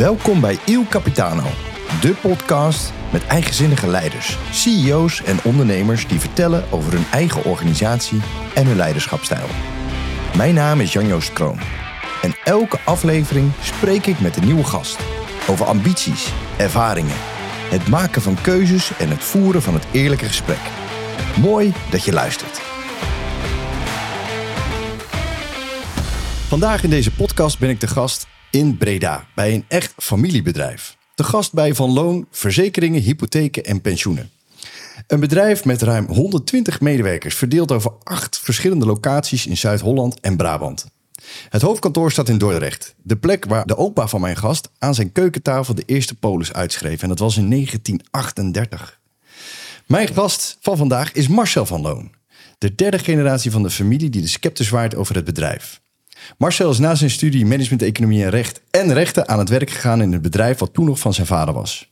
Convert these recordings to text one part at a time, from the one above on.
Welkom bij Il Capitano, de podcast met eigenzinnige leiders, CEO's en ondernemers die vertellen over hun eigen organisatie en hun leiderschapstijl. Mijn naam is Jan-Joost Kroon en elke aflevering spreek ik met een nieuwe gast over ambities, ervaringen, het maken van keuzes en het voeren van het eerlijke gesprek. Mooi dat je luistert. Vandaag in deze podcast ben ik de gast in Breda bij een echt familiebedrijf. De gast bij Van Loon, verzekeringen, hypotheken en pensioenen. Een bedrijf met ruim 120 medewerkers, verdeeld over acht verschillende locaties in Zuid-Holland en Brabant. Het hoofdkantoor staat in Dordrecht, de plek waar de opa van mijn gast aan zijn keukentafel de eerste polis uitschreef. En dat was in 1938. Mijn gast van vandaag is Marcel van Loon, de derde generatie van de familie die de scepter zwaait over het bedrijf. Marcel is na zijn studie management, economie en recht en rechten aan het werk gegaan in het bedrijf wat toen nog van zijn vader was.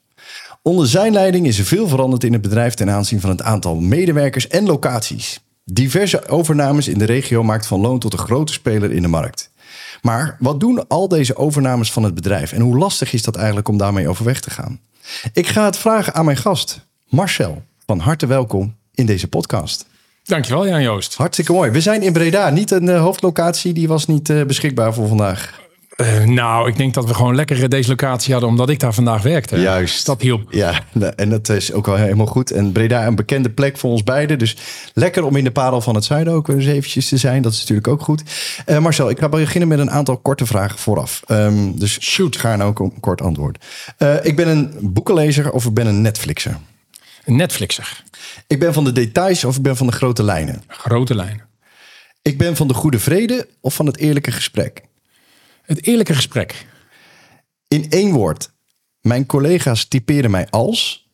Onder zijn leiding is er veel veranderd in het bedrijf ten aanzien van het aantal medewerkers en locaties. Diverse overnames in de regio maakt Van Loon tot een grote speler in de markt. Maar wat doen al deze overnames van het bedrijf en hoe lastig is dat eigenlijk om daarmee overweg te gaan? Ik ga het vragen aan mijn gast, Marcel. Van harte welkom in deze podcast. Dankjewel Jan Joost. Hartstikke mooi. We zijn in Breda, niet een uh, hoofdlocatie, die was niet uh, beschikbaar voor vandaag. Uh, nou, ik denk dat we gewoon lekker deze locatie hadden, omdat ik daar vandaag werkte. Juist. Dat hielp. Ja, en dat is ook wel helemaal goed. En Breda een bekende plek voor ons beiden. Dus lekker om in de parel van het zuiden ook eens eventjes te zijn. Dat is natuurlijk ook goed. Uh, Marcel, ik ga beginnen met een aantal korte vragen vooraf. Um, dus shoot, ga nou ook een kort antwoord. Uh, ik ben een boekenlezer of ik ben een Netflixer? Netflixer. Ik ben van de details of ik ben van de grote lijnen? Grote lijnen. Ik ben van de goede vrede of van het eerlijke gesprek? Het eerlijke gesprek. In één woord. Mijn collega's typeren mij als?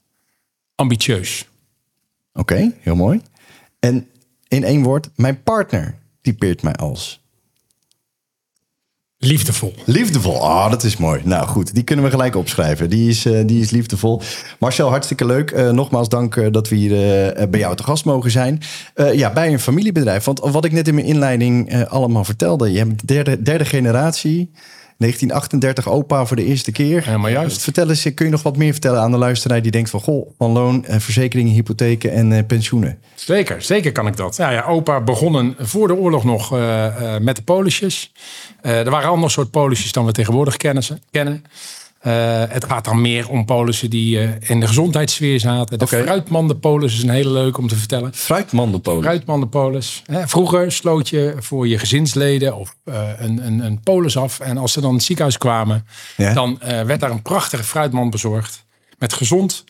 Ambitieus. Oké, okay, heel mooi. En in één woord. Mijn partner typeert mij als? Liefdevol. Liefdevol. Ah, dat is mooi. Nou goed, die kunnen we gelijk opschrijven. Die is, uh, die is liefdevol. Marcel, hartstikke leuk. Uh, nogmaals dank uh, dat we hier bij jou te gast mogen zijn. ja, bij een familiebedrijf. Want wat ik net in mijn inleiding allemaal vertelde. Je hebt derde, derde generatie. 1938 opa voor de eerste keer. Helemaal juist. Vertel eens, kun je nog wat meer vertellen aan de luisteraar die denkt van... goh, van loon, verzekeringen, hypotheken en pensioenen? Zeker, zeker kan ik dat. Ja, ja, opa begonnen voor de oorlog nog uh, uh, met de polisjes. Er waren andere soort polisjes dan we tegenwoordig kennen. kennen. Het gaat dan meer om polissen die in de gezondheidssfeer zaten. De okay. fruitmandenpolis is een hele leuke om te vertellen. Fruitmandenpolis? Fruitmandenpolis. Vroeger sloot je voor je gezinsleden of een, een, een polis af. En als ze dan in het ziekenhuis kwamen, ja? dan werd daar een prachtige fruitmand bezorgd. Met gezond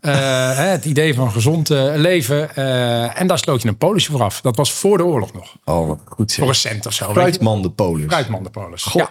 het idee van gezond leven. En daar sloot je een polisje voor af. Dat was voor de oorlog nog. Oh, goed zeg. Voor een cent of zo. Fruitmandenpolis. Fruitmandenpolis. Ja.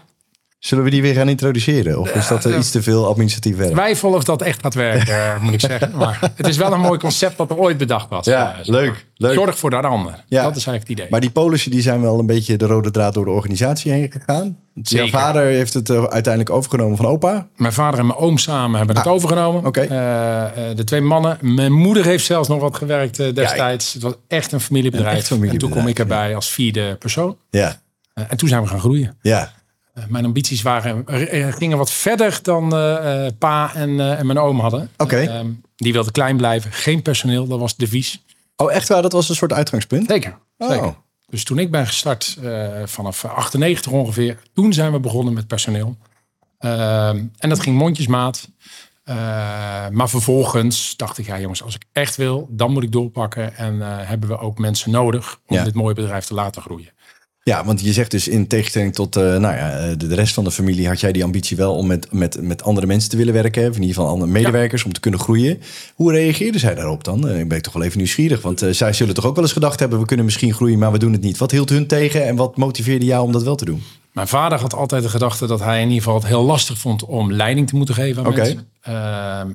Zullen we die weer gaan introduceren? Of is dat uh, iets te veel administratief werk? Twijfel of dat echt gaat werken, moet ik zeggen. Maar het is wel een mooi concept dat er ooit bedacht was. Ja, leuk, leuk. Zorg voor de ander. Ja. Dat is eigenlijk het idee. Maar die polissen die zijn wel een beetje de rode draad door de organisatie heen gegaan. Jouw vader heeft het uiteindelijk overgenomen van opa? Mijn vader en mijn oom samen hebben het ah, overgenomen. Okay. Uh, de twee mannen. Mijn moeder heeft zelfs nog wat gewerkt uh, destijds. Ja, het was echt een familiebedrijf. Echt familiebedrijf. En toen kom ik erbij ja. als vierde persoon. Ja. en toen zijn we gaan groeien. Ja. Mijn ambities waren, gingen wat verder dan uh, pa en, uh, en mijn oom hadden. Oké. Okay. Uh, die wilden klein blijven, geen personeel, dat was de devies. Oh, echt waar? Dat was een soort uitgangspunt? Zeker. Oh. zeker. Dus toen ik ben gestart, vanaf 98 ongeveer, toen zijn we begonnen met personeel. En dat ging mondjesmaat. maar vervolgens dacht ik, ja jongens, als ik echt wil, dan moet ik doorpakken. En hebben we ook mensen nodig om Ja. dit mooie bedrijf te laten groeien. Ja, want je zegt dus in tegenstelling tot uh, nou ja, de, de rest van de familie... had jij die ambitie wel om met, met, met andere mensen te willen werken. Of in ieder geval andere medewerkers om te kunnen groeien. Hoe reageerden zij daarop dan? Uh, ik ben toch wel even nieuwsgierig. Want uh, zij zullen toch ook wel eens gedacht hebben... we kunnen misschien groeien, maar we doen het niet. Wat hield hun tegen en wat motiveerde jou om dat wel te doen? Mijn vader had altijd de gedachte dat hij in ieder geval het heel lastig vond... om leiding te moeten geven aan mensen.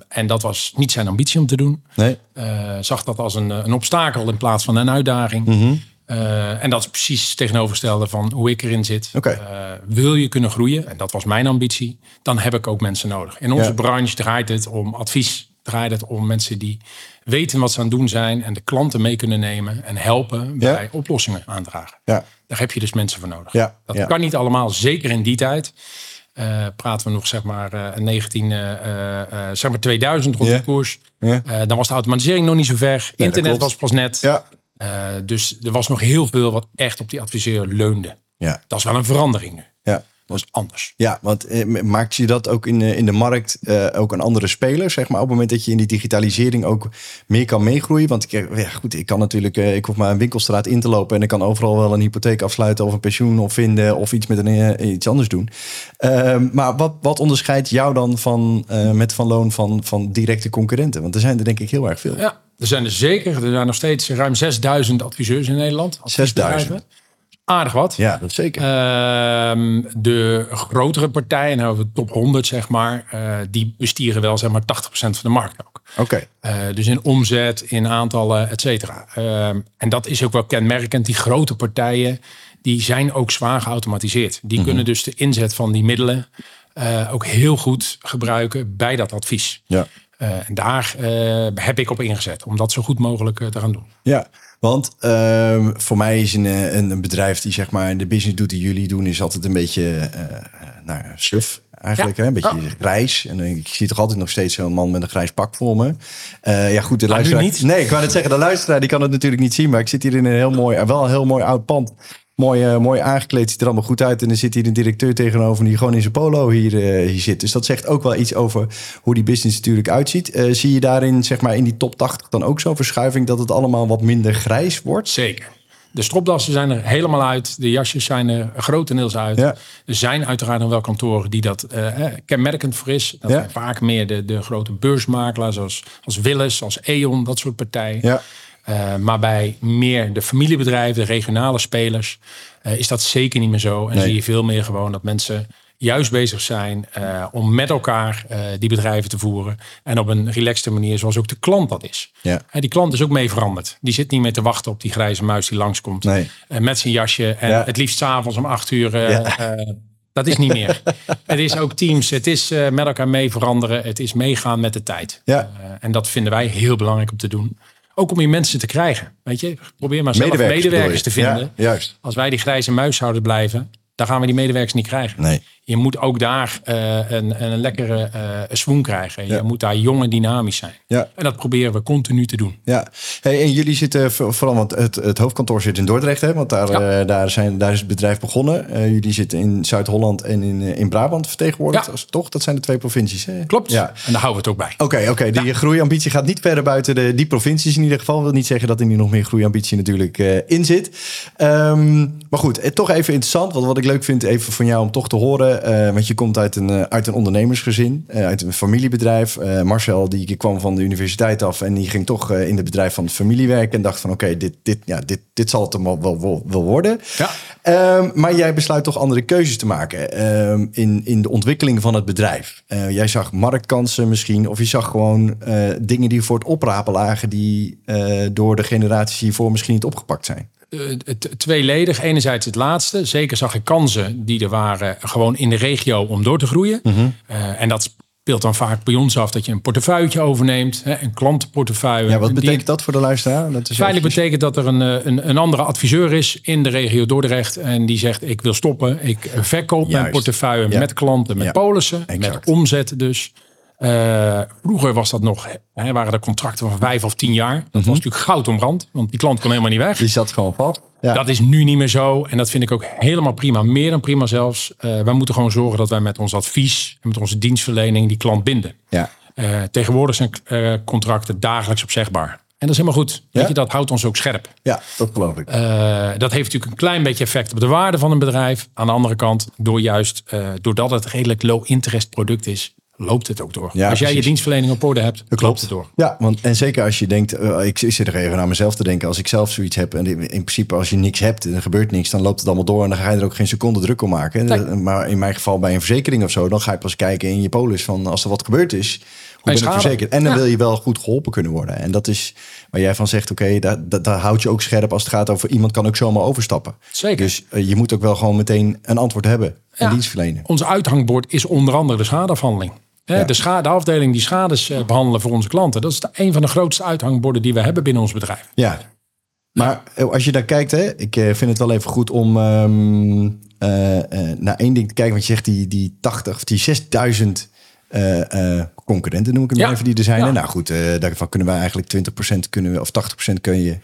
En dat was niet zijn ambitie om te doen. Nee. Eh, zag dat als een, een obstakel in plaats van een uitdaging. Mhm. Uh, en dat is precies het tegenovergestelde van hoe ik erin zit. Uh, wil je kunnen groeien, en dat was mijn ambitie, dan heb ik ook mensen nodig. In onze Ja. branche draait het om advies, draait het om mensen die weten wat ze aan het doen zijn en de klanten mee kunnen nemen en helpen bij oplossingen aandragen. Ja. Daar heb je dus mensen voor nodig. Dat kan niet allemaal, zeker in die tijd. praten we nog zeg maar 19, zeg maar 2000 rond de koers. dan was de automatisering nog niet zo ver. Internet was pas net. Ja. Dus er was nog heel veel wat echt op die adviseur leunde. Ja. Dat is wel een verandering nu. Ja was anders. Ja, want eh, maakt je dat ook in, in de markt uh, ook een andere speler, zeg maar, op het moment dat je in die digitalisering ook meer kan meegroeien? Want ik, ja, goed, ik kan natuurlijk, uh, ik hoef maar een winkelstraat in te lopen en ik kan overal wel een hypotheek afsluiten of een pensioen of vinden of iets met een, iets anders doen. Ehm, maar wat, wat onderscheidt jou dan van, met Van Loon van, van directe concurrenten? Want er zijn er denk ik heel erg veel. Ja, er zijn er zeker. Er zijn nog steeds ruim 6000 adviseurs in Nederland. 6000? Aardig wat. Ja, dat zeker. Uh, de grotere partijen, nou de top 100 zeg maar, uh, die bestieren wel zeg maar 80% van de markt ook. Oké. Uh, dus in omzet, in aantallen, et cetera. Ehm, en dat is ook wel kenmerkend. Die grote partijen, die zijn ook zwaar geautomatiseerd. Die mhm. kunnen dus de inzet van die middelen eh, ook heel goed gebruiken bij dat advies. Ja. en daar heb ik op ingezet om dat zo goed mogelijk te gaan doen. Ja, want uh, voor mij is een, eh, een, een, bedrijf die zeg maar de business doet die jullie doen, is altijd een beetje uh, nou, suf eigenlijk. Hè? Een beetje oh. grijs. En ik zie toch altijd nog steeds zo'n man met een grijs pak voor me. Uh, ja, goed, de ah, luisteraar. Niet? Nee, ik wou net zeggen, de luisteraar die kan het natuurlijk niet zien. Maar ik zit hier in een heel mooi, wel een heel mooi oud pand. Mooi, uh, mooi aangekleed, ziet er allemaal goed uit. En er zit hier een directeur tegenover die gewoon in zijn polo hier, uh, hier zit. Dus dat zegt ook wel iets over hoe die business natuurlijk uitziet. Uh, zie je daarin, zeg maar, in die top 80 dan ook zo'n verschuiving dat het allemaal wat minder grijs wordt? Zeker. De stropdassen zijn er helemaal uit. De jasjes zijn er grotendeels uit. Ja. Er zijn uiteraard nog wel kantoren die dat kenmerkend voor is. Dat zijn vaak meer de, de grote beursmakelaars zoals als Willis, als E.ON, dat soort partijen. Ja. Uh, maar bij meer de familiebedrijven, de regionale spelers, uh, is dat zeker niet meer zo. En zie je veel meer gewoon dat mensen juist bezig zijn uh, om met elkaar die bedrijven te voeren. En op een relaxte manier, zoals ook de klant dat is. Ja. die klant is ook mee veranderd. Die zit niet meer te wachten op die grijze muis die langskomt. Nee. met zijn jasje en ja. het liefst s'avonds om acht uur. dat is niet meer. het is ook teams. Het is met elkaar mee veranderen. Het is meegaan met de tijd. Ja. en dat vinden wij heel belangrijk om te doen. Ook om je mensen te krijgen. Weet je, probeer maar zelf medewerkers, medewerkers te vinden. Ja, juist. Als wij die grijze muis zouden blijven, dan gaan we die medewerkers niet krijgen. Nee je moet ook daar uh, een, een lekkere uh, swoon krijgen. Je moet daar jong en dynamisch zijn. Ja. En dat proberen we continu te doen. Ja, hey, en jullie zitten vooral, want het, het hoofdkantoor zit in Dordrecht, hè? want daar, ja. uh, daar, zijn, daar is het bedrijf begonnen. jullie zitten in Zuid-Holland en in, in Brabant vertegenwoordigd, ja. toch? Dat zijn de twee provincies. Hè? Klopt. Ja. En daar houden we het ook bij. Oké, okay, oké. Okay. Die groeiambitie gaat niet verder buiten de, die provincies in ieder geval. wil niet zeggen dat er nu nog meer groeiambitie natuurlijk in zit. Um, maar goed, toch even interessant. Want wat ik leuk vind even van jou om toch te horen, want je komt uit een, eh, uit een ondernemersgezin, eh, uit een familiebedrijf. Eh, Marcel die kwam van de universiteit af en die ging toch in het bedrijf van de familie werken. En dacht van oké, dit, dit, ja, dit, dit zal het hem wel, wel, wel worden. Ja. Um, maar jij besluit toch andere keuzes te maken um, in, in de ontwikkeling van het bedrijf. Jij zag marktkansen misschien, of je zag gewoon dingen die voor het oprapen lagen, die door de generaties hiervoor misschien niet opgepakt zijn. Tweeledig. Enerzijds het laatste. Zeker zag ik kansen die er waren gewoon in de regio om door te groeien. Mm -hmm. en dat speelt dan vaak bij ons af dat je een portefeuille overneemt, hè, een klantenportefeuille. Ja, wat betekent dat voor de luisteraar? Dat is feitelijk betekent dat er een, eh, een, een, andere adviseur is in de regio Dordrecht en die zegt ik wil stoppen, ik verkoop mijn portefeuille met klanten, met polissen, met omzet dus. Uh, vroeger was dat nog, hè, waren er contracten van vijf of tien jaar. Dat was mhm. natuurlijk goud om brand, want die klant kon helemaal niet weg. Die zat gewoon vast. Ja. Dat is nu niet meer zo. En dat vind ik ook helemaal prima. Meer dan prima zelfs. Uh, wij moeten gewoon zorgen dat wij met ons advies en met onze dienstverlening die klant binden. Ja. Uh, tegenwoordig zijn contracten dagelijks opzegbaar. En dat is helemaal goed. Weet je, dat houdt ons ook scherp. Ja, dat geloof ik. dat heeft natuurlijk een klein beetje effect op de waarde van een bedrijf. Aan de andere kant, door juist, doordat het redelijk low interest product is, loopt het ook door. Ja, als jij je dienstverlening op orde hebt, dat loopt het door. Ja, want en zeker als je denkt, uh, ik zit er even naar mezelf te denken, als ik zelf zoiets heb en in principe als je niks hebt en er gebeurt niks, dan loopt het allemaal door en dan ga je er ook geen seconde druk om maken. Nee. Maar in mijn geval bij een verzekering of zo, dan ga je pas kijken in je polis van als er wat gebeurd is, hoe ben ik verzekerd? En dan wil je wel goed geholpen kunnen worden. En dat is waar jij van zegt, oké, okay, daar, daar, houd je ook scherp als het gaat over iemand kan ook zomaar overstappen. Zeker. Dus uh, je moet ook wel gewoon meteen een antwoord hebben en dienst verlenen. Ons uithangbord is onder andere de schadeafhandeling. De, schadeafdeling die schades uh, behandelen voor onze klanten. Dat is een van de grootste uithangborden die we hebben binnen ons bedrijf. Ja. Maar als je daar kijkt, hè, ik vind het wel even goed om um, naar één ding te kijken. Want je zegt die, die 80 of die 6000 uh, concurrenten, noem ik hem ja. even, die er zijn. Nou goed, daarvan kunnen wij eigenlijk 20% kunnen we, of 80% kun je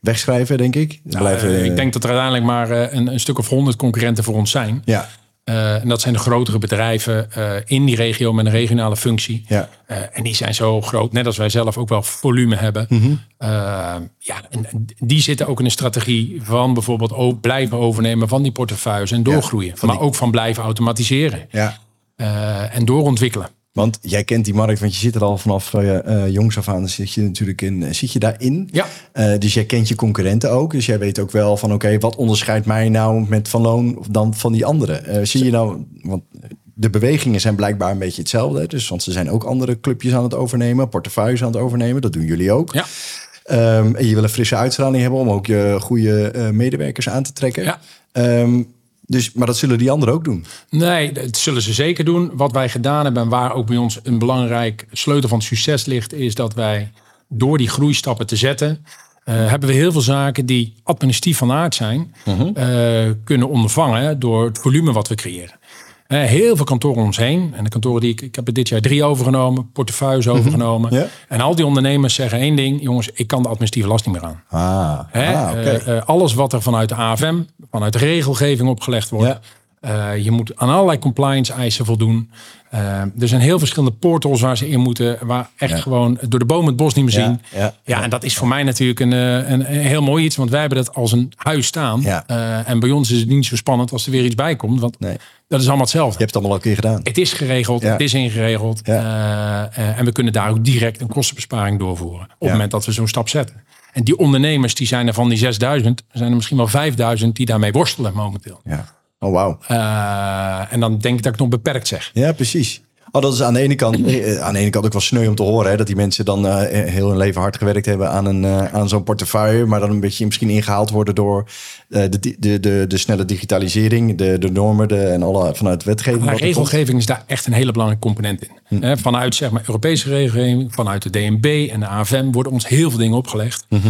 wegschrijven, denk ik. Nou, blijven, ik denk dat er uiteindelijk maar een, een, stuk of 100 concurrenten voor ons zijn. Ja. Uh, en dat zijn de grotere bedrijven uh, in die regio met een regionale functie. Ja. Uh, en die zijn zo groot, net als wij zelf ook wel volume hebben. Mm -hmm. ja, en die zitten ook in een strategie van bijvoorbeeld ook blijven overnemen van die portefeuilles en doorgroeien. Ja, maar die... ook van blijven automatiseren. Ja. en doorontwikkelen. Want jij kent die markt, want je zit er al vanaf uh, jongs af aan. Zit je natuurlijk in, zit je daarin. Ja. Uh, dus jij kent je concurrenten ook. Dus jij weet ook wel van oké, okay, wat onderscheidt mij nou met Van Loon dan van die anderen? Uh, zie je nou, want de bewegingen zijn blijkbaar een beetje hetzelfde. Dus want ze zijn ook andere clubjes aan het overnemen, portefeuilles aan het overnemen. Dat doen jullie ook. Ja. Um, en je wil een frisse uitstraling hebben om ook je goede medewerkers aan te trekken. Ja. Um, dus, maar dat zullen die anderen ook doen? Nee, dat zullen ze zeker doen. Wat wij gedaan hebben en waar ook bij ons een belangrijk sleutel van succes ligt, is dat wij door die groeistappen te zetten, uh, hebben we heel veel zaken die administratief van aard zijn, uh -huh. uh, kunnen ondervangen door het volume wat we creëren. Uh, heel veel kantoren om ons heen. En de kantoren die ik, ik heb er dit jaar drie overgenomen, portefeuilles overgenomen. Ja. En al die ondernemers zeggen één ding: jongens, ik kan de administratieve last niet meer aan. Ah, Hè? ah. Uh, uh, alles wat er vanuit de AFM, vanuit de regelgeving opgelegd wordt. Uh, je moet aan allerlei compliance eisen voldoen. Uh, er zijn heel verschillende portals waar ze in moeten. Waar echt Ja. gewoon door de boom het bos niet meer zien. Ja, ja. en dat is voor mij natuurlijk een, eh, een, een heel mooi iets. Want wij hebben dat als een huis staan. Ja. Uh, en bij ons is het niet zo spannend als er weer iets bij komt. Want Nee. dat is allemaal hetzelfde. Je hebt het allemaal al een keer gedaan. Het is geregeld, het is ingeregeld. Uh, en we kunnen daar ook direct een kostenbesparing doorvoeren. Op het moment dat we zo'n stap zetten. En die ondernemers, die zijn er van die 6000, zijn er misschien wel 5000 die daarmee worstelen momenteel. Ja. Oh, wauw. Uh, en dan denk ik dat ik nog beperkt zeg. Ja, precies. Oh, dat is aan de ene kant, eh, aan de ene kant ook wel sneu om te horen. Hè, dat die mensen dan uh, heel hun leven hard gewerkt hebben aan, een, uh, aan zo'n portefeuille. Maar dan een beetje misschien ingehaald worden door uh, de, de, de, de snelle digitalisering, de, de normen de, en alle vanuit wetgeving. Maar komt. regelgeving is daar echt een hele belangrijke component in. Hm. Vanuit zeg maar, Europese regelgeving, vanuit de DNB en de AFM worden ons heel veel dingen opgelegd. Mhm.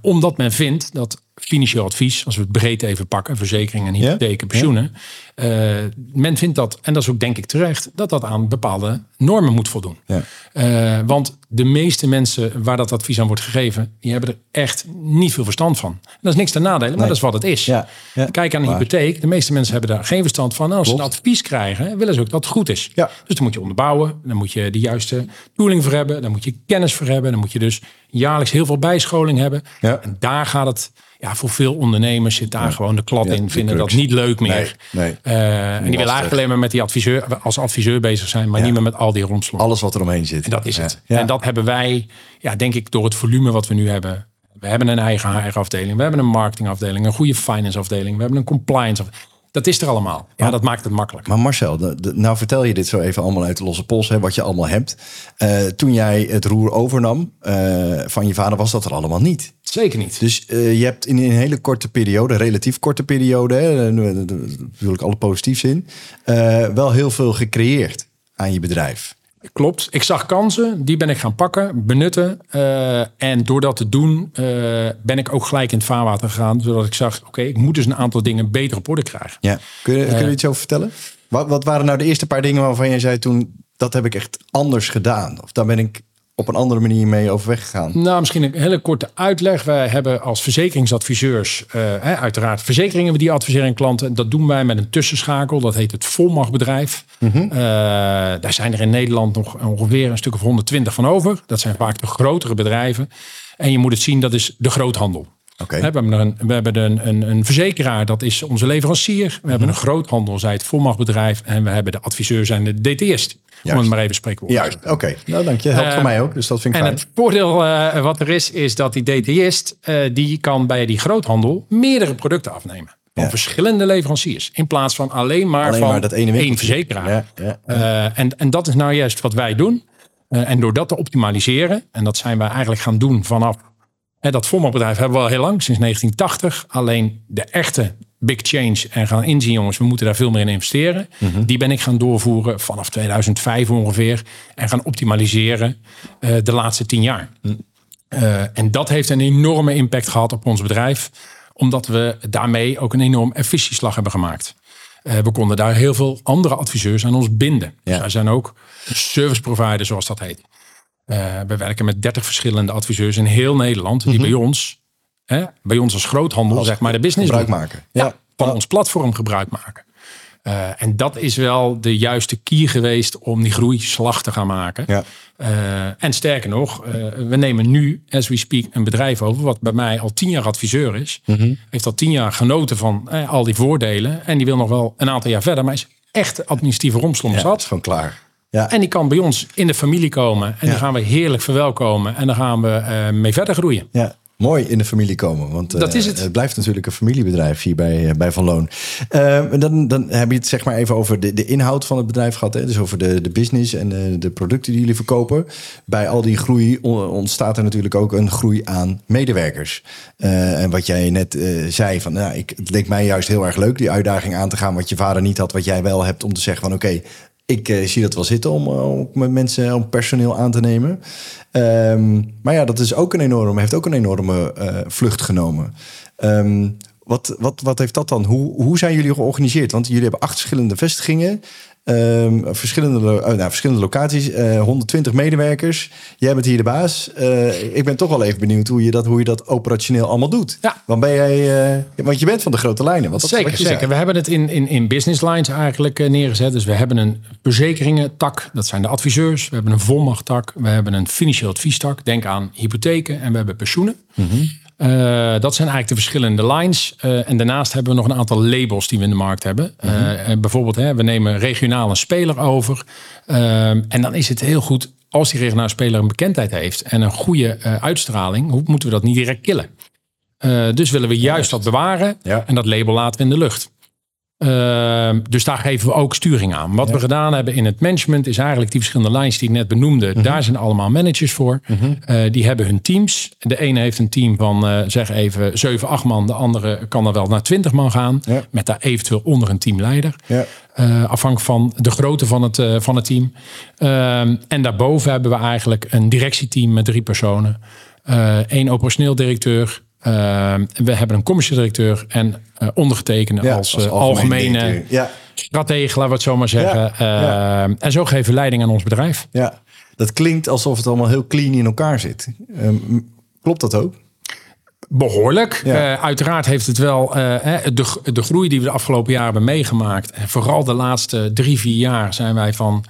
Omdat men vindt dat financieel advies, als we het breed even pakken, verzekeringen, hypotheken, pensioenen. Uh, men vindt dat, en dat is ook denk ik terecht, dat dat aan bepaalde normen moet voldoen. Ja. Uh, want de meeste mensen waar dat advies aan wordt gegeven, die hebben er echt niet veel verstand van. En dat is niks te nadelen, maar Nee. dat is wat het is. Ja. Ja. Kijk aan een Waar. hypotheek, de meeste mensen hebben daar geen verstand van. En als Klopt. ze een advies krijgen, willen ze ook dat het goed is. Dus dan moet je onderbouwen, dan moet je de juiste tooling voor hebben, dan moet je kennis voor hebben, dan moet je dus jaarlijks heel veel bijscholing hebben. En daar gaat het, ja, voor veel ondernemers zit daar gewoon de klad Ja, in, de vinden dat niet leuk meer. Nee, nee. Uh, en die willen eigenlijk alleen maar met die adviseur, als adviseur bezig zijn, maar niet meer met al die romslomp. Alles wat er omheen zit. En dat is het. En dat hebben wij, ja, denk ik, door het volume wat we nu hebben. We hebben een eigen HR-afdeling, we hebben een marketingafdeling, een goede finance-afdeling, we hebben een compliance. Dat is er allemaal. Ja, dat maakt het makkelijk. Maar Marcel, de, de- nou vertel je dit zo even allemaal uit de losse pols, hè, wat je allemaal hebt. Eh, toen jij het roer overnam eh, van je vader, was dat er allemaal niet. Zeker niet. Dus eh, je hebt in een hele korte periode, relatief korte periode, hè, natuurlijk alle positief zin, eh, wel heel veel gecreëerd aan je bedrijf. Klopt. Ik zag kansen, die ben ik gaan pakken, benutten. eh, en door dat te doen, eh, ben ik ook gelijk in het vaarwater gegaan. Zodat ik zag, oké, ik moet dus een aantal dingen beter op orde krijgen. Ja. Kun, je, kun je er iets over vertellen? Wat, wat waren nou de eerste paar dingen waarvan jij zei toen, dat heb ik echt anders gedaan? Of daar ben ik op een andere manier mee overweg gegaan? Nou, misschien een hele korte uitleg. Wij hebben als verzekeringsadviseurs, eh, uiteraard verzekeringen we die adviseren aan klanten. Dat doen wij met een tussenschakel, dat heet het volmachtbedrijf. Mhm. Eh, daar zijn er in Nederland nog ongeveer een stuk of 120 van over. Dat zijn vaak de grotere bedrijven. En je moet het zien, dat is de groothandel. We hebben, een, we hebben een, een, een verzekeraar, dat is onze leverancier. We Mhm. hebben een groothandel, zij het volmachtbedrijf. En we hebben de adviseur, zijn de DTist. Om het maar even spreekwoordelijk Juist, oké. Nou, dank je. Helpt Eh, voor mij ook, dus dat vind ik en fijn. het voordeel eh, wat er is, is dat die DTist, eh, die kan bij die groothandel meerdere producten afnemen. Van Ja. verschillende leveranciers. In plaats van alleen maar Alleen van maar dat ene één verzekeraar. Ja, ja, en, en dat is nou juist wat wij doen. En door dat te optimaliseren, en dat zijn wij eigenlijk gaan doen vanaf... Dat formatbedrijf hebben we al heel lang, sinds 1980. Alleen de echte big change en gaan inzien, jongens, we moeten daar veel meer in investeren. Mhm. Die ben ik gaan doorvoeren vanaf 2005 ongeveer. En gaan optimaliseren eh, de laatste tien jaar. Mhm. en dat heeft een enorme impact gehad op ons bedrijf, omdat we daarmee ook een enorm efficiëntieslag hebben gemaakt. we konden daar heel veel andere adviseurs aan ons binden. Ja. Zij zijn ook service provider, zoals dat heet. We werken met 30 verschillende adviseurs in heel Nederland, die mhm. bij ons, hè, bij ons als groothandel, zeg maar, de business gebruik maken. Ja, van ons platform gebruik maken. Uh, en dat is wel de juiste kier geweest om die groeislag te gaan maken. Ja. Uh, en sterker nog, uh, we nemen nu, as we speak, een bedrijf over, wat bij mij al tien jaar adviseur is. Mm -hmm. Heeft al tien jaar genoten van al die voordelen. En die wil nog wel een aantal jaar verder, maar is echt administratieve romslom ja, zat. is gewoon klaar. Ja. En die kan bij ons in de familie komen. En ja. die gaan we heerlijk verwelkomen. En dan gaan we mee verder groeien. Ja mooi in de familie komen. Want dat is het. het blijft natuurlijk een familiebedrijf hier bij, bij Van Loon. Uh, dan, dan heb je het zeg maar even over de, de inhoud van het bedrijf gehad. Hè? Dus over de, de business en de, de producten die jullie verkopen. Bij al die groei ontstaat er natuurlijk ook een groei aan medewerkers. Uh, en wat jij net zei, van, nou, ik, het leek mij juist heel erg leuk die uitdaging aan te gaan. Wat je vader niet had, wat jij wel hebt om te zeggen van oké, ik uh, zie dat wel zitten om, om met mensen, om personeel aan te nemen. Um, maar ja, dat is ook een enorme, heeft ook een enorme uh, vlucht genomen. Um, wat, wat, wat heeft dat dan? Hoe, hoe zijn jullie georganiseerd? Want jullie hebben acht verschillende vestigingen. Um, verschillende, uh, nou, verschillende locaties, uh, 120 medewerkers. Jij bent hier de baas. Uh, ik ben toch wel even benieuwd hoe je dat, hoe je dat operationeel allemaal doet. Ja. Want, ben jij, want je bent van de grote lijnen. Wat zeker, wat zeker. We hebben het in, in, in business lines eigenlijk neergezet. Dus we hebben een verzekeringen-tak, dat zijn de adviseurs. We hebben een volmacht-tak. We hebben een financieel adviestak. Denk aan hypotheken en we hebben pensioenen. Mm -hmm. Uh, dat zijn eigenlijk de verschillende lines. Uh, en daarnaast hebben we nog een aantal labels die we in de markt hebben. Uh, uh, bijvoorbeeld, hè, we nemen regionaal een speler over. en dan is het heel goed als die regionale speler een bekendheid heeft en een goede uitstraling. Hoe moeten we dat niet direct killen? dus willen we juist dat bewaren. Ja. En dat label laten we in de lucht. Uh, dus daar geven we ook sturing aan. Wat we gedaan hebben in het management is eigenlijk die verschillende lines die ik net benoemde. Mm Daar zijn allemaal managers voor. -hmm. uh, die hebben hun teams. De ene heeft een team van uh, zeg even 7, 8 man. De andere kan er wel naar 20 man gaan. Ja. Met daar eventueel onder een teamleider. Ja. afhankelijk van de grootte van het, van het team. Ehm, en daarboven hebben we eigenlijk een directieteam met drie personen. één operationeel directeur. We hebben een commercieel directeur en uh, ondergetekende ja, als, als, algemene ja. stratege, laten we het zo maar zeggen. Ja, uh, en zo geven we leiding aan ons bedrijf. Ja, dat klinkt alsof het allemaal heel clean in elkaar zit. Um, klopt dat ook? Behoorlijk. Uh, uiteraard heeft het wel de, de groei die we de afgelopen jaren hebben meegemaakt. En vooral de laatste drie, vier jaar zijn wij van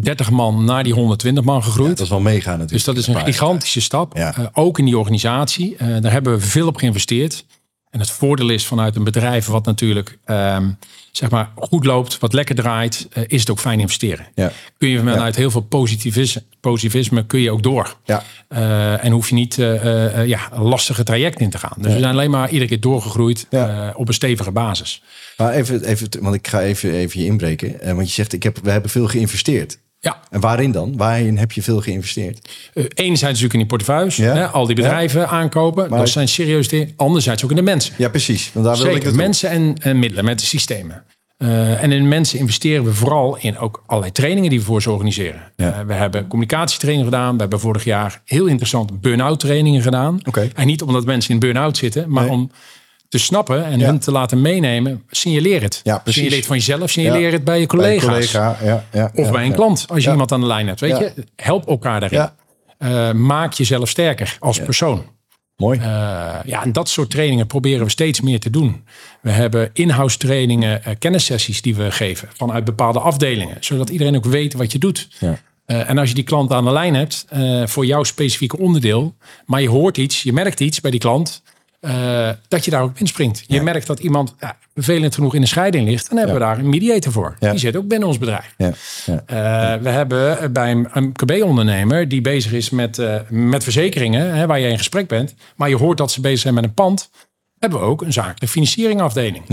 30 man naar die 120 man gegroeid. dat is wel mega natuurlijk. Dus dat is een gigantische stap. ook in die organisatie. daar hebben we veel op geïnvesteerd. En het voordeel is vanuit een bedrijf wat natuurlijk um, zeg maar goed loopt, wat lekker draait, uh, is het ook fijn investeren. Ja. Kun je vanuit ja. heel veel positivisme, positivisme kun je ook door. Ja. Uh, en hoef je niet uh, ja, een lastige traject in te gaan. Dus we zijn alleen maar iedere keer doorgegroeid op een stevige basis. Maar even, even, want ik ga even, even je inbreken. want je zegt, ik heb, we hebben veel geïnvesteerd. Ja. En waarin dan? Waarin heb je veel geïnvesteerd? Uh, enerzijds natuurlijk in die portefeuilles. Ja. Hè, al die bedrijven ja. aankopen. Maar dat zijn serieus dingen. Anderzijds ook in de mensen. Ja, precies. Want daar Zeker, wil ik het mensen en, en, middelen met de systemen. Uh, en in mensen investeren we vooral in ook allerlei trainingen die we voor ze organiseren. Ja. Uh, we hebben communicatietrainingen gedaan. We hebben vorig jaar heel interessant burn-out trainingen gedaan. Okay. En niet omdat mensen in burn-out zitten, maar nee. om te snappen en hun te laten meenemen, signaleer het. Ja, precies. Signaleer het van jezelf, signaleer het bij je collega's. Bij collega, ja, ja, of bij een klant, als je iemand aan de lijn hebt. Weet je, help elkaar daarin. Uh, maak jezelf sterker als persoon. Mooi. Uh, ja, en dat soort trainingen proberen we steeds meer te doen. We hebben in-house trainingen, uh, kennissessies die we geven vanuit bepaalde afdelingen, zodat iedereen ook weet wat je doet. Ja. Uh, en als je die klant aan de lijn hebt voor jouw specifieke onderdeel, maar je hoort iets, je merkt iets bij die klant, uh, dat je daar ook inspringt. Je ja. merkt dat iemand ja, vervelend genoeg in de scheiding ligt. Dan hebben ja. we daar een mediator voor. Die zit ook binnen ons bedrijf. Uh, we hebben bij een MKB-ondernemer die bezig is met, uh, met verzekeringen, hè, waar je in gesprek bent. Maar je hoort dat ze bezig zijn met een pand. Hebben we ook een zakelijke financieringafdeling.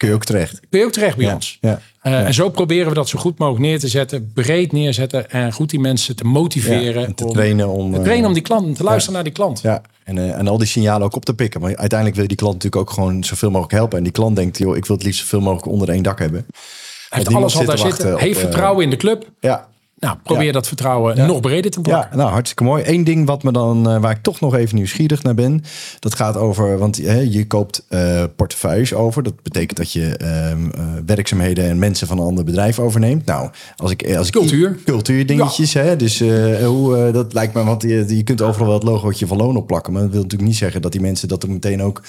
Ja. Kun je ook terecht. Kun je ook terecht bij ons. Ja. Uh, en zo proberen we dat zo goed mogelijk neer te zetten, breed neerzetten en goed die mensen te motiveren. en te om, trainen om, te trainen om die klant, te luisteren naar die klant. Ja, en, uh, en al die signalen ook op te pikken. Maar uiteindelijk wil je die klant natuurlijk ook gewoon zoveel mogelijk helpen. En die klant denkt, joh, ik wil het liefst zoveel mogelijk onder één dak hebben. Hij heeft alles al daar zitten. Heeft vertrouwen in de club. Ja. Nou, probeer dat vertrouwen nog breder te maken. Ja, nou, hartstikke mooi. Eén ding wat me dan, uh, waar ik toch nog even nieuwsgierig naar ben. Dat gaat over, want je koopt uh, portefeuilles over. Dat betekent dat je uh, werkzaamheden en mensen van een ander bedrijf overneemt. Nou, als ik... Als Cultuur. Ik, cultuurdingetjes, ja. hè. Dus hoe, dat lijkt me, want je, je kunt overal wel het logootje van loon opplakken. Maar dat wil natuurlijk niet zeggen dat die mensen dat ook meteen ook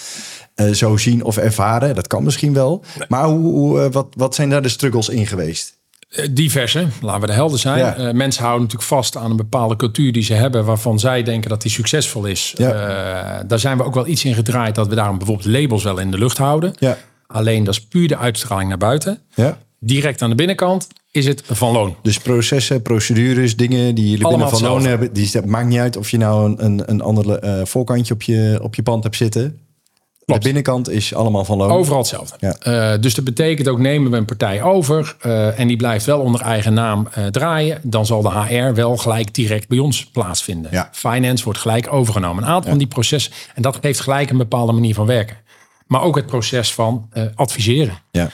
zo zien of ervaren. Dat kan misschien wel. Maar hoe, hoe wat, wat zijn daar de struggles in geweest? Eh, diverse, laten we de helder zijn. Ja. Uh, mensen houden natuurlijk vast aan een bepaalde cultuur die ze hebben, waarvan zij denken dat die succesvol is. Ja. Uh, daar zijn we ook wel iets in gedraaid dat we daarom bijvoorbeeld labels wel in de lucht houden. Ja. Alleen dat is puur de uitstraling naar buiten. Ja. Direct aan de binnenkant is het van loon. Dus processen, procedures, dingen die jullie binnen van loon hebben, die, dat maakt niet uit of je nou een, een, een ander voorkantje op je, op je pand hebt zitten. De binnenkant is allemaal van loon. Overal hetzelfde. Ja. Uh, dus dat betekent ook nemen we een partij over uh, en die blijft wel onder eigen naam uh, draaien. Dan zal de HR wel gelijk direct bij ons plaatsvinden. Ja. Finance wordt gelijk overgenomen. Een aantal van die processen. En dat geeft gelijk een bepaalde manier van werken. Maar ook het proces van adviseren. Ja.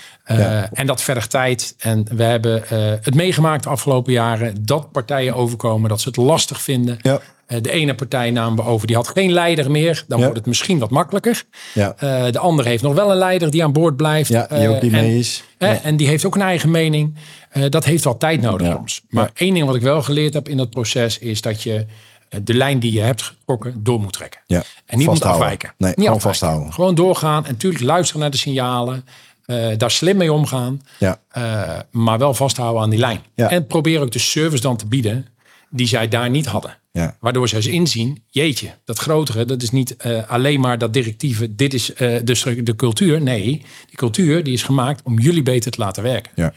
En dat vergt tijd. En we hebben het meegemaakt de afgelopen jaren dat partijen overkomen, dat ze het lastig vinden. Ja. Eh, de ene partij namen we over, die had geen leider meer. Dan wordt het misschien wat makkelijker. Ja. Uh, de andere heeft nog wel een leider die aan boord blijft. Ja, die ook uh, mee is. Ja. En die heeft ook een eigen mening. dat heeft wel tijd nodig soms. Maar één ding wat ik wel geleerd heb in dat proces is dat je de lijn die je hebt getrokken door moet trekken. Ja. En niet moet afwijken. Nee, niet gewoon vasthouden. Gewoon doorgaan. En natuurlijk luisteren naar de signalen. daar slim mee omgaan. Ja. maar wel vasthouden aan die lijn. En probeer ook de service dan te bieden die zij daar niet hadden. Ja. Waardoor zij ze inzien, jeetje, dat grotere, dat is niet uh, alleen maar dat directieve, dit is dus de cultuur. Nee, die cultuur die is gemaakt om jullie beter te laten werken.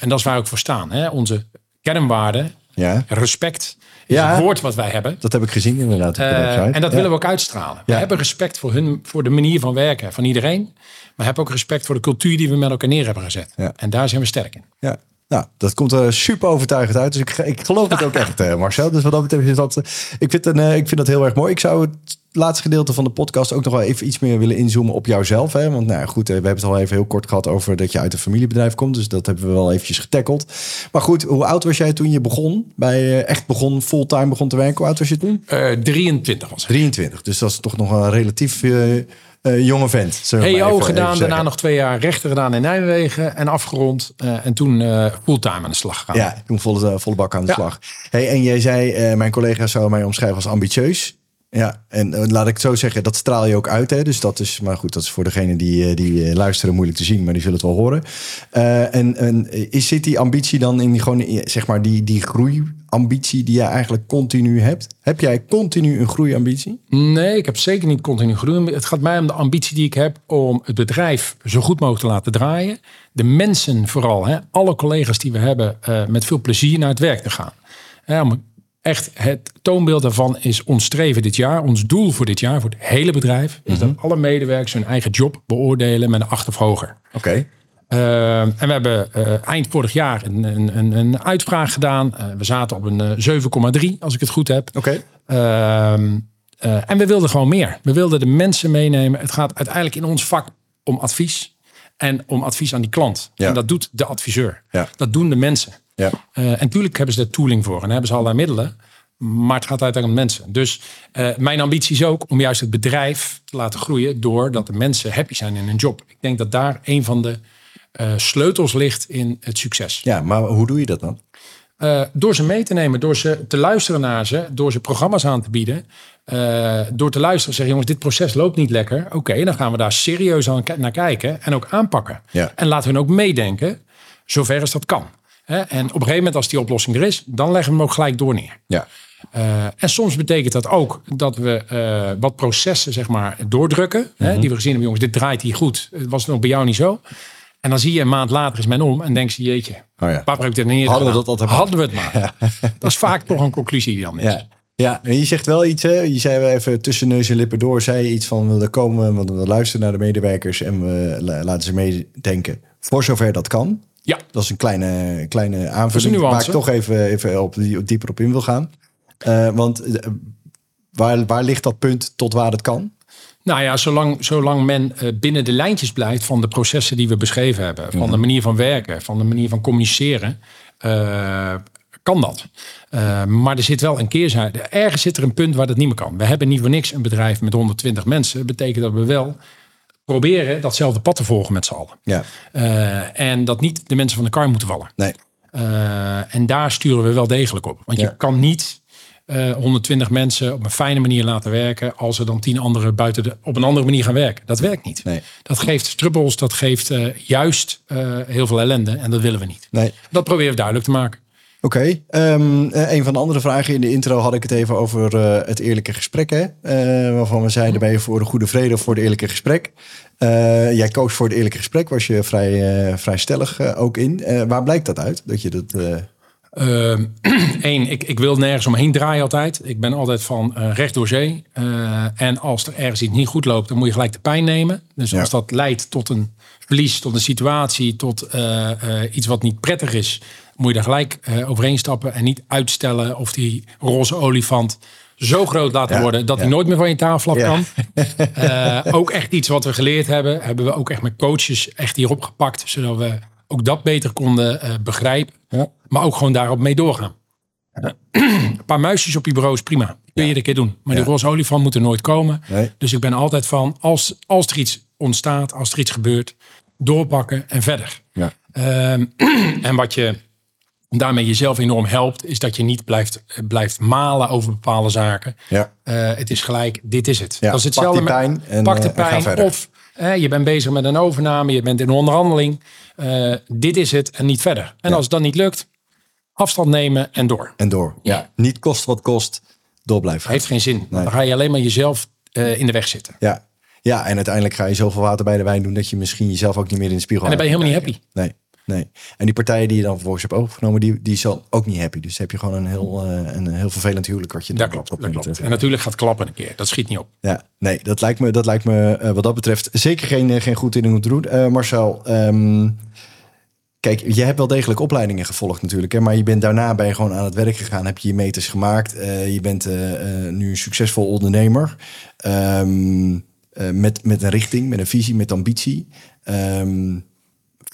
En dat is waar we ook voor staan. Hè? Onze kernwaarden, ja. respect, is ja, het woord wat wij hebben. Dat heb ik gezien inderdaad. en dat willen we ook uitstralen. We hebben respect voor, hun, voor de manier van werken van iedereen. Maar we hebben ook respect voor de cultuur die we met elkaar neer hebben gezet. En daar zijn we sterk in. Ja, nou, dat komt er super overtuigend uit. Dus ik, ik geloof het ook echt, eh, Marcel. Dus wat dat betreft is dat... Ik vind, een, ik vind dat heel erg mooi. Ik zou het laatste gedeelte van de podcast ook nog wel even iets meer willen inzoomen op jouzelf. Hè? Want nou goed, we hebben het al even heel kort gehad over dat je uit een familiebedrijf komt. Dus dat hebben we wel eventjes getackeld. Maar goed, hoe oud was jij toen je begon? Bij echt begon, fulltime begon te werken. Hoe oud was je toen? Uh, 23 was ik. 23. Dus dat is toch nog een relatief... Uh, uh, jonge vent. EO gedaan, daarna nog twee jaar rechter gedaan in Nijmegen en afgerond. Uh, en toen uh, fulltime aan de slag gegaan. Ja, toen volle, volle bak aan de slag. Hey, en jij zei, mijn collega zou mij omschrijven als ambitieus. Ja, en laat ik het zo zeggen, dat straal je ook uit. Hè? Dus dat is, maar goed, dat is voor degene die, die luisteren moeilijk te zien, maar die zullen het wel horen. en, en is, zit die ambitie dan in die, gewoon, zeg maar, die, die groei ambitie die jij eigenlijk continu hebt? Heb jij continu een groeiambitie? Nee, ik heb zeker niet continu groei. Het gaat mij om de ambitie die ik heb om het bedrijf zo goed mogelijk te laten draaien. De mensen vooral, hè, alle collega's die we hebben, met veel plezier naar het werk te gaan. Ja, echt, het toonbeeld daarvan is ons streven dit jaar. Ons doel voor dit jaar, voor het hele bedrijf, is dat mhm. alle medewerkers hun eigen job beoordelen met een acht of hoger. Oké. Uh, en we hebben uh, eind vorig jaar een, een, een uitvraag gedaan. Uh, we zaten op een 7,3 als ik het goed heb. Oké. Ehm, en we wilden gewoon meer. We wilden de mensen meenemen. Het gaat uiteindelijk in ons vak om advies. En om advies aan die klant. Ja. En dat doet de adviseur. Ja. Dat doen de mensen. Ja. en natuurlijk hebben ze de tooling voor. En hebben ze allerlei middelen. Maar het gaat uiteindelijk om mensen. Dus mijn ambitie is ook om juist het bedrijf te laten groeien. Doordat de mensen happy zijn in hun job. Ik denk dat daar een van de uh, sleutels ligt in het succes. Ja, maar hoe doe je dat dan? Uh, door ze mee te nemen, door ze te luisteren naar ze, door ze programma's aan te bieden. Uh, door te luisteren, zeggen jongens, dit proces loopt niet lekker. Oké, dan gaan we daar serieus aan naar kijken en ook aanpakken. Ja. En laten we ook meedenken, zover als dat kan. En op een gegeven moment, als die oplossing er is, dan leggen we hem ook gelijk door neer. Ja. Uh, en soms betekent dat ook dat we uh, wat processen zeg maar, doordrukken. Mm -hmm. hè, mhm. die we gezien hebben, jongens, dit draait hier goed. Het was nog bij jou niet zo. En dan zie je een maand later is men om en denk je, jeetje, oh ja. papa heeft dit neer Hadden we dat altijd Hadden we het maar. Dat is vaak toch een conclusie die dan is. Ja. Ja, en je zegt wel iets, hè? je zei even tussen neus en lippen door, zei je iets van, we komen, want we luisteren naar de medewerkers en we laten ze meedenken, voor zover dat kan. Ja. Dat is een kleine, kleine aanvulling waar ik toch even, even op, dieper op in wil gaan. Uh, want uh, waar, waar ligt dat punt tot waar het kan? Nou ja, zolang, zolang men uh, binnen de lijntjes blijft van de processen die we beschreven hebben, van de mhm. manier van werken, van de manier van communiceren, uh, kan dat. Uh, maar er zit wel een keerzijde. Ergens zit er een punt waar dat niet meer kan. We hebben niet voor niks een bedrijf met 120 mensen. Dat betekent dat we wel proberen datzelfde pad te volgen met z'n allen. Ja. Uh, en dat niet de mensen van de kar moeten vallen. Nee. Uh, en daar sturen we wel degelijk op. Want Ja. je kan niet eh 120 mensen op een fijne manier laten werken. als er dan tien anderen buiten de, op een andere manier gaan werken. Dat werkt niet. Nee. Dat geeft strubbels, dat geeft eh, juist eh, heel veel ellende. En dat willen we niet. Nee. Dat proberen we duidelijk te maken. Oké, ehm, eh, een van de andere vragen in de intro had ik het even over eh, het eerlijke gesprek. Hè? Eh, waarvan we zeiden, ben je voor de goede vrede of voor het eerlijke gesprek? Jij koos voor het eerlijke gesprek, was je vrij, vrij stellig ook in. Waar blijkt dat uit? Dat je dat, Eén, Ehm, ik, ik wil nergens omheen draaien altijd. Ik ben altijd van recht door zee. En als er ergens iets niet goed loopt, dan moet je gelijk de pijn nemen. Dus Ja. als dat leidt tot een verlies, tot een situatie, tot iets wat niet prettig is, moet je daar gelijk eh, overheen stappen en niet uitstellen of die roze olifant zo groot laten Ja, worden dat hij nooit meer van je tafel af kan. Eh, ook echt iets wat we geleerd hebben, hebben we ook echt met coaches echt hierop gepakt, zodat we ook dat beter konden eh, begrijpen. Maar ook gewoon daarop mee doorgaan. Een paar muisjes op je bureau is prima. Kun je iedere keer doen. Maar die roze olifant moet er nooit komen. Nee. Dus ik ben altijd van, als, als er iets ontstaat, als er iets gebeurt, doorpakken en verder. ja. Ehm, en wat je daarmee jezelf enorm helpt, is dat je niet blijft, blijft malen over bepaalde zaken. Ja. Eh, het is gelijk, dit is het. Ja, dat is pak hetzelfde met- pijn en, pak de eh, en ga pijn. Of eh, je bent bezig met een overname, je bent in een onderhandeling. Eh, dit is het en niet verder. En Ja. als het dan niet lukt, afstand nemen en door. En door. Ja. Niet kost wat kost, door blijven. Heeft geen zin. Nee. Dan ga je alleen maar jezelf eh, in de weg zitten. Ja. ja, en uiteindelijk ga je zoveel water bij de wijn doen dat je misschien jezelf ook niet meer in de spiegel En dan ben je helemaal niet happy. Nee, nee. En die partijen die je dan vervolgens hebt overgenomen, die, die is dan ook niet happy. Dus heb je gewoon een heel, eh, een heel vervelend huwelijk wat je Dat dan klopt. op Dat klopt. eh, En natuurlijk gaat klappen een keer. Dat schiet niet op. Ja, nee, dat lijkt me, dat lijkt me eh, wat dat betreft zeker geen, geen goed ding om te doen. Marcel, ehm, kijk, je hebt wel degelijk opleidingen gevolgd natuurlijk. Hè, maar je bent daarna ben je gewoon aan het werk gegaan, heb je je meters gemaakt. je bent nu een succesvol ondernemer. Ehm, eh, met, met een richting, met een visie, met ambitie. Ehm,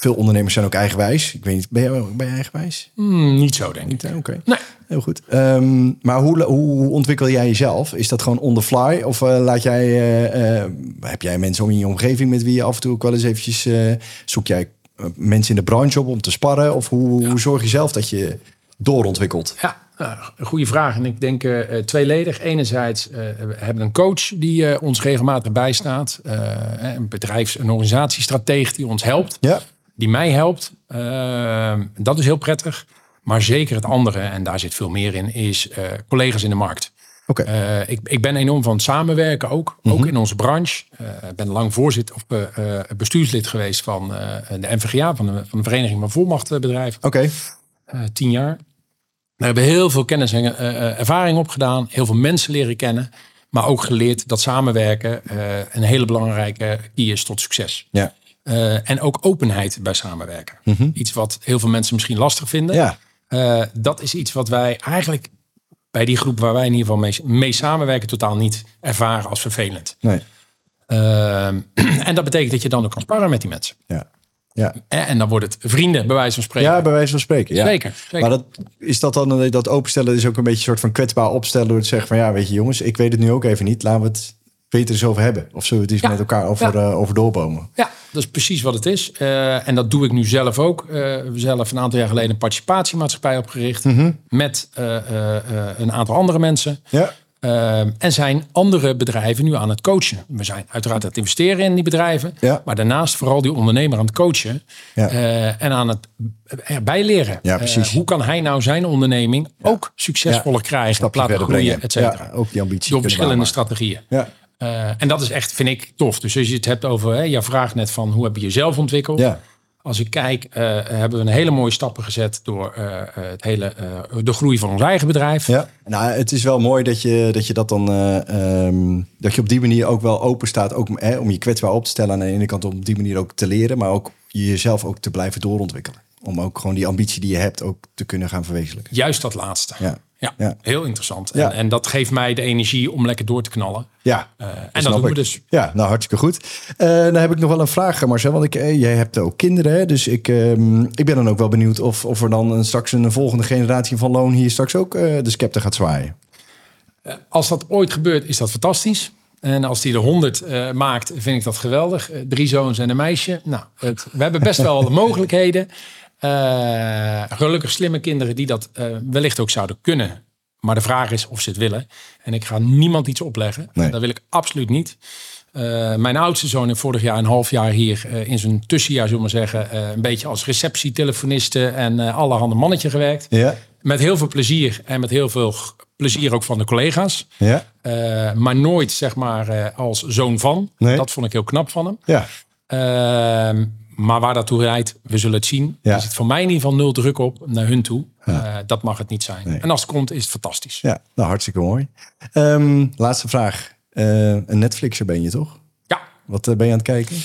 veel ondernemers zijn ook eigenwijs. Ik weet niet, ben je, ben eigenwijs? Hmm, niet zo, denk ik. Niet? Oké. Nee. Heel goed. Ehm, maar hoe, hoe, ontwikkel jij jezelf? Is dat gewoon on the fly? Of eh, laat jij, eh, eh, heb jij mensen om in je omgeving met wie je af en toe ook wel eens eventjes... zoek jij mensen in de branche op om te sparren? Of hoe, hoe zorg je zelf dat je doorontwikkelt? Ja, nou, een goede vraag. En ik denk tweeledig. Enerzijds eh, we hebben een coach die ons regelmatig bijstaat. Een bedrijfs- en organisatiestratege die ons helpt. Ja, Die mij helpt. Eh, dat is heel prettig. Maar zeker het andere, en daar zit veel meer in, is eh, collega's in de markt. oké. Eh, ik, ik ben enorm van het samenwerken ook. Ook in onze branche. Ik ben lang voorzitter of bestuurslid geweest van de NVGA, van de, van de Vereniging van Volmachtbedrijven. Oké, tien jaar. We hebben heel veel kennis en ervaring opgedaan. Heel veel mensen leren kennen. Maar ook geleerd dat samenwerken een hele belangrijke key is tot succes. ja. Eh, en ook openheid bij samenwerken. Iets wat heel veel mensen misschien lastig vinden. Ja, Eh, dat is iets wat wij eigenlijk bij die groep waar wij in ieder geval mee, mee samenwerken totaal niet ervaren als vervelend. nee. Ehm, en dat betekent dat je dan ook kan sparren met die mensen. Ja, ja. En, en dan wordt het vrienden, bij wijze van spreken. ja bij wijze van spreken. Ja. Zeker, zeker. Maar dat, is dat dan eh, dat openstellen is ook een beetje een soort van kwetsbaar opstellen door te zeggen van ja, weet je jongens, ik weet het nu ook even niet. Laten we het beter eens over hebben. Of zullen we het eens Ja. met elkaar over, Ja. eh, over doorbomen? Ja, dat is precies wat het is. Eh, en dat doe ik nu zelf ook. Eh, we hebben zelf een aantal jaar geleden een participatiemaatschappij opgericht. Met eh, eh, eh, een aantal andere mensen. Ja, en zijn andere bedrijven nu aan het coachen. We zijn uiteraard aan het investeren in die bedrijven. Ja. Maar daarnaast vooral die ondernemer aan het coachen. Ja. eh, en aan het erbij leren. Ja, precies. hoe kan hij nou zijn onderneming ook succesvoller krijgen? stapje laten groeien, brengen. et cetera. Ja, ook die ambitie Door verschillende strategieën. Ja, Eh, en dat is echt, vind ik, tof. Dus als je het hebt over, hè, jouw vraag net van hoe heb je jezelf ontwikkeld? ja, Als ik kijk, eh, hebben we een hele mooie stappen gezet door eh, het hele, de groei van ons eigen bedrijf. ja. Nou, het is wel mooi dat je dat, je dat dan, eh, ehm, dat je op die manier ook wel open staat, ook hè, om je kwetsbaar op te stellen aan de ene kant om op die manier ook te leren, maar ook jezelf ook te blijven doorontwikkelen. Om ook gewoon die ambitie die je hebt ook te kunnen gaan verwezenlijken. Juist dat laatste. Ja. Ja, ja. heel interessant. En, en, dat geeft mij de energie om lekker door te knallen. Ja, uh, en dat doen we dus. Ja, nou hartstikke goed. Uh, dan heb ik nog wel een vraag, Marcel. Want ik, jij hebt ook kinderen, hè? dus ik, uh, ik ben dan ook wel benieuwd of, of er dan een, straks een volgende generatie van loon hier straks ook de scepter gaat zwaaien. als dat ooit gebeurt, is dat fantastisch. En als die de 100 uh, maakt, vind ik dat geweldig. Uh, drie zoons en een meisje. Nou, het, we hebben best wel de mogelijkheden. Uh, gelukkig slimme kinderen die dat wellicht ook zouden kunnen. Maar de vraag is of ze het willen. En ik ga niemand iets opleggen. Nee. Dat wil ik absoluut niet. mijn oudste zoon heeft vorig jaar een half jaar hier in zijn tussenjaar, zullen we zeggen, een beetje als receptietelefoniste en allerhande mannetje gewerkt. Ja. Met heel veel plezier en met heel veel plezier ook van de collega's. Ja. Maar nooit zeg maar als zoon van. Nee. Dat vond ik heel knap van hem. Ja. Maar waar dat toe rijdt, we zullen het zien. Ja. Er zit voor mij in ieder geval nul druk op naar hun toe. Ja. Eh, dat mag het niet zijn. Nee. En als het komt, is het fantastisch. Ja, nou hartstikke mooi. Um, laatste vraag. een Netflixer ben je toch? Ja. Wat ben je aan het kijken?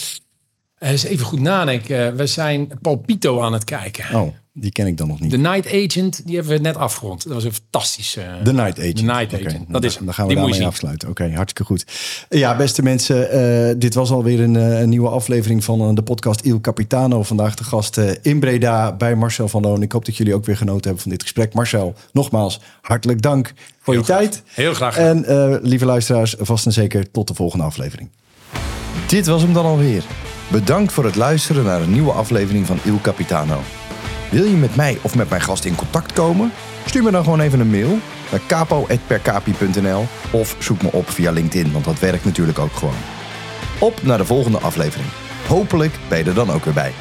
Eens even goed nadenken. We zijn Paul Pito aan het kijken. Oh. Die ken ik dan nog niet. The Night Agent, die hebben we net afgerond. Dat was een fantastische... Uh, The Night Agent. The Night Agent, dat is Dan gaan we die daarmee afsluiten. Oké, okay, hartstikke goed. Ja, beste mensen, uh, dit was alweer een, een nieuwe aflevering van de podcast Il Capitano. Vandaag de gast in Breda bij Marcel van Loon. Ik hoop dat jullie ook weer genoten hebben van dit gesprek. Marcel, nogmaals, hartelijk dank voor Heel je graag. tijd. Heel graag. En lieve luisteraars, vast en zeker tot de volgende aflevering. Dit was hem dan alweer. Bedankt voor het luisteren naar een nieuwe aflevering van Il Capitano. Wil je met mij of met mijn gast in contact komen? Stuur me dan gewoon even een mail naar capo.percapi.nl of zoek me op via LinkedIn, want dat werkt natuurlijk ook gewoon. Op naar de volgende aflevering. Hopelijk ben je er dan ook weer bij.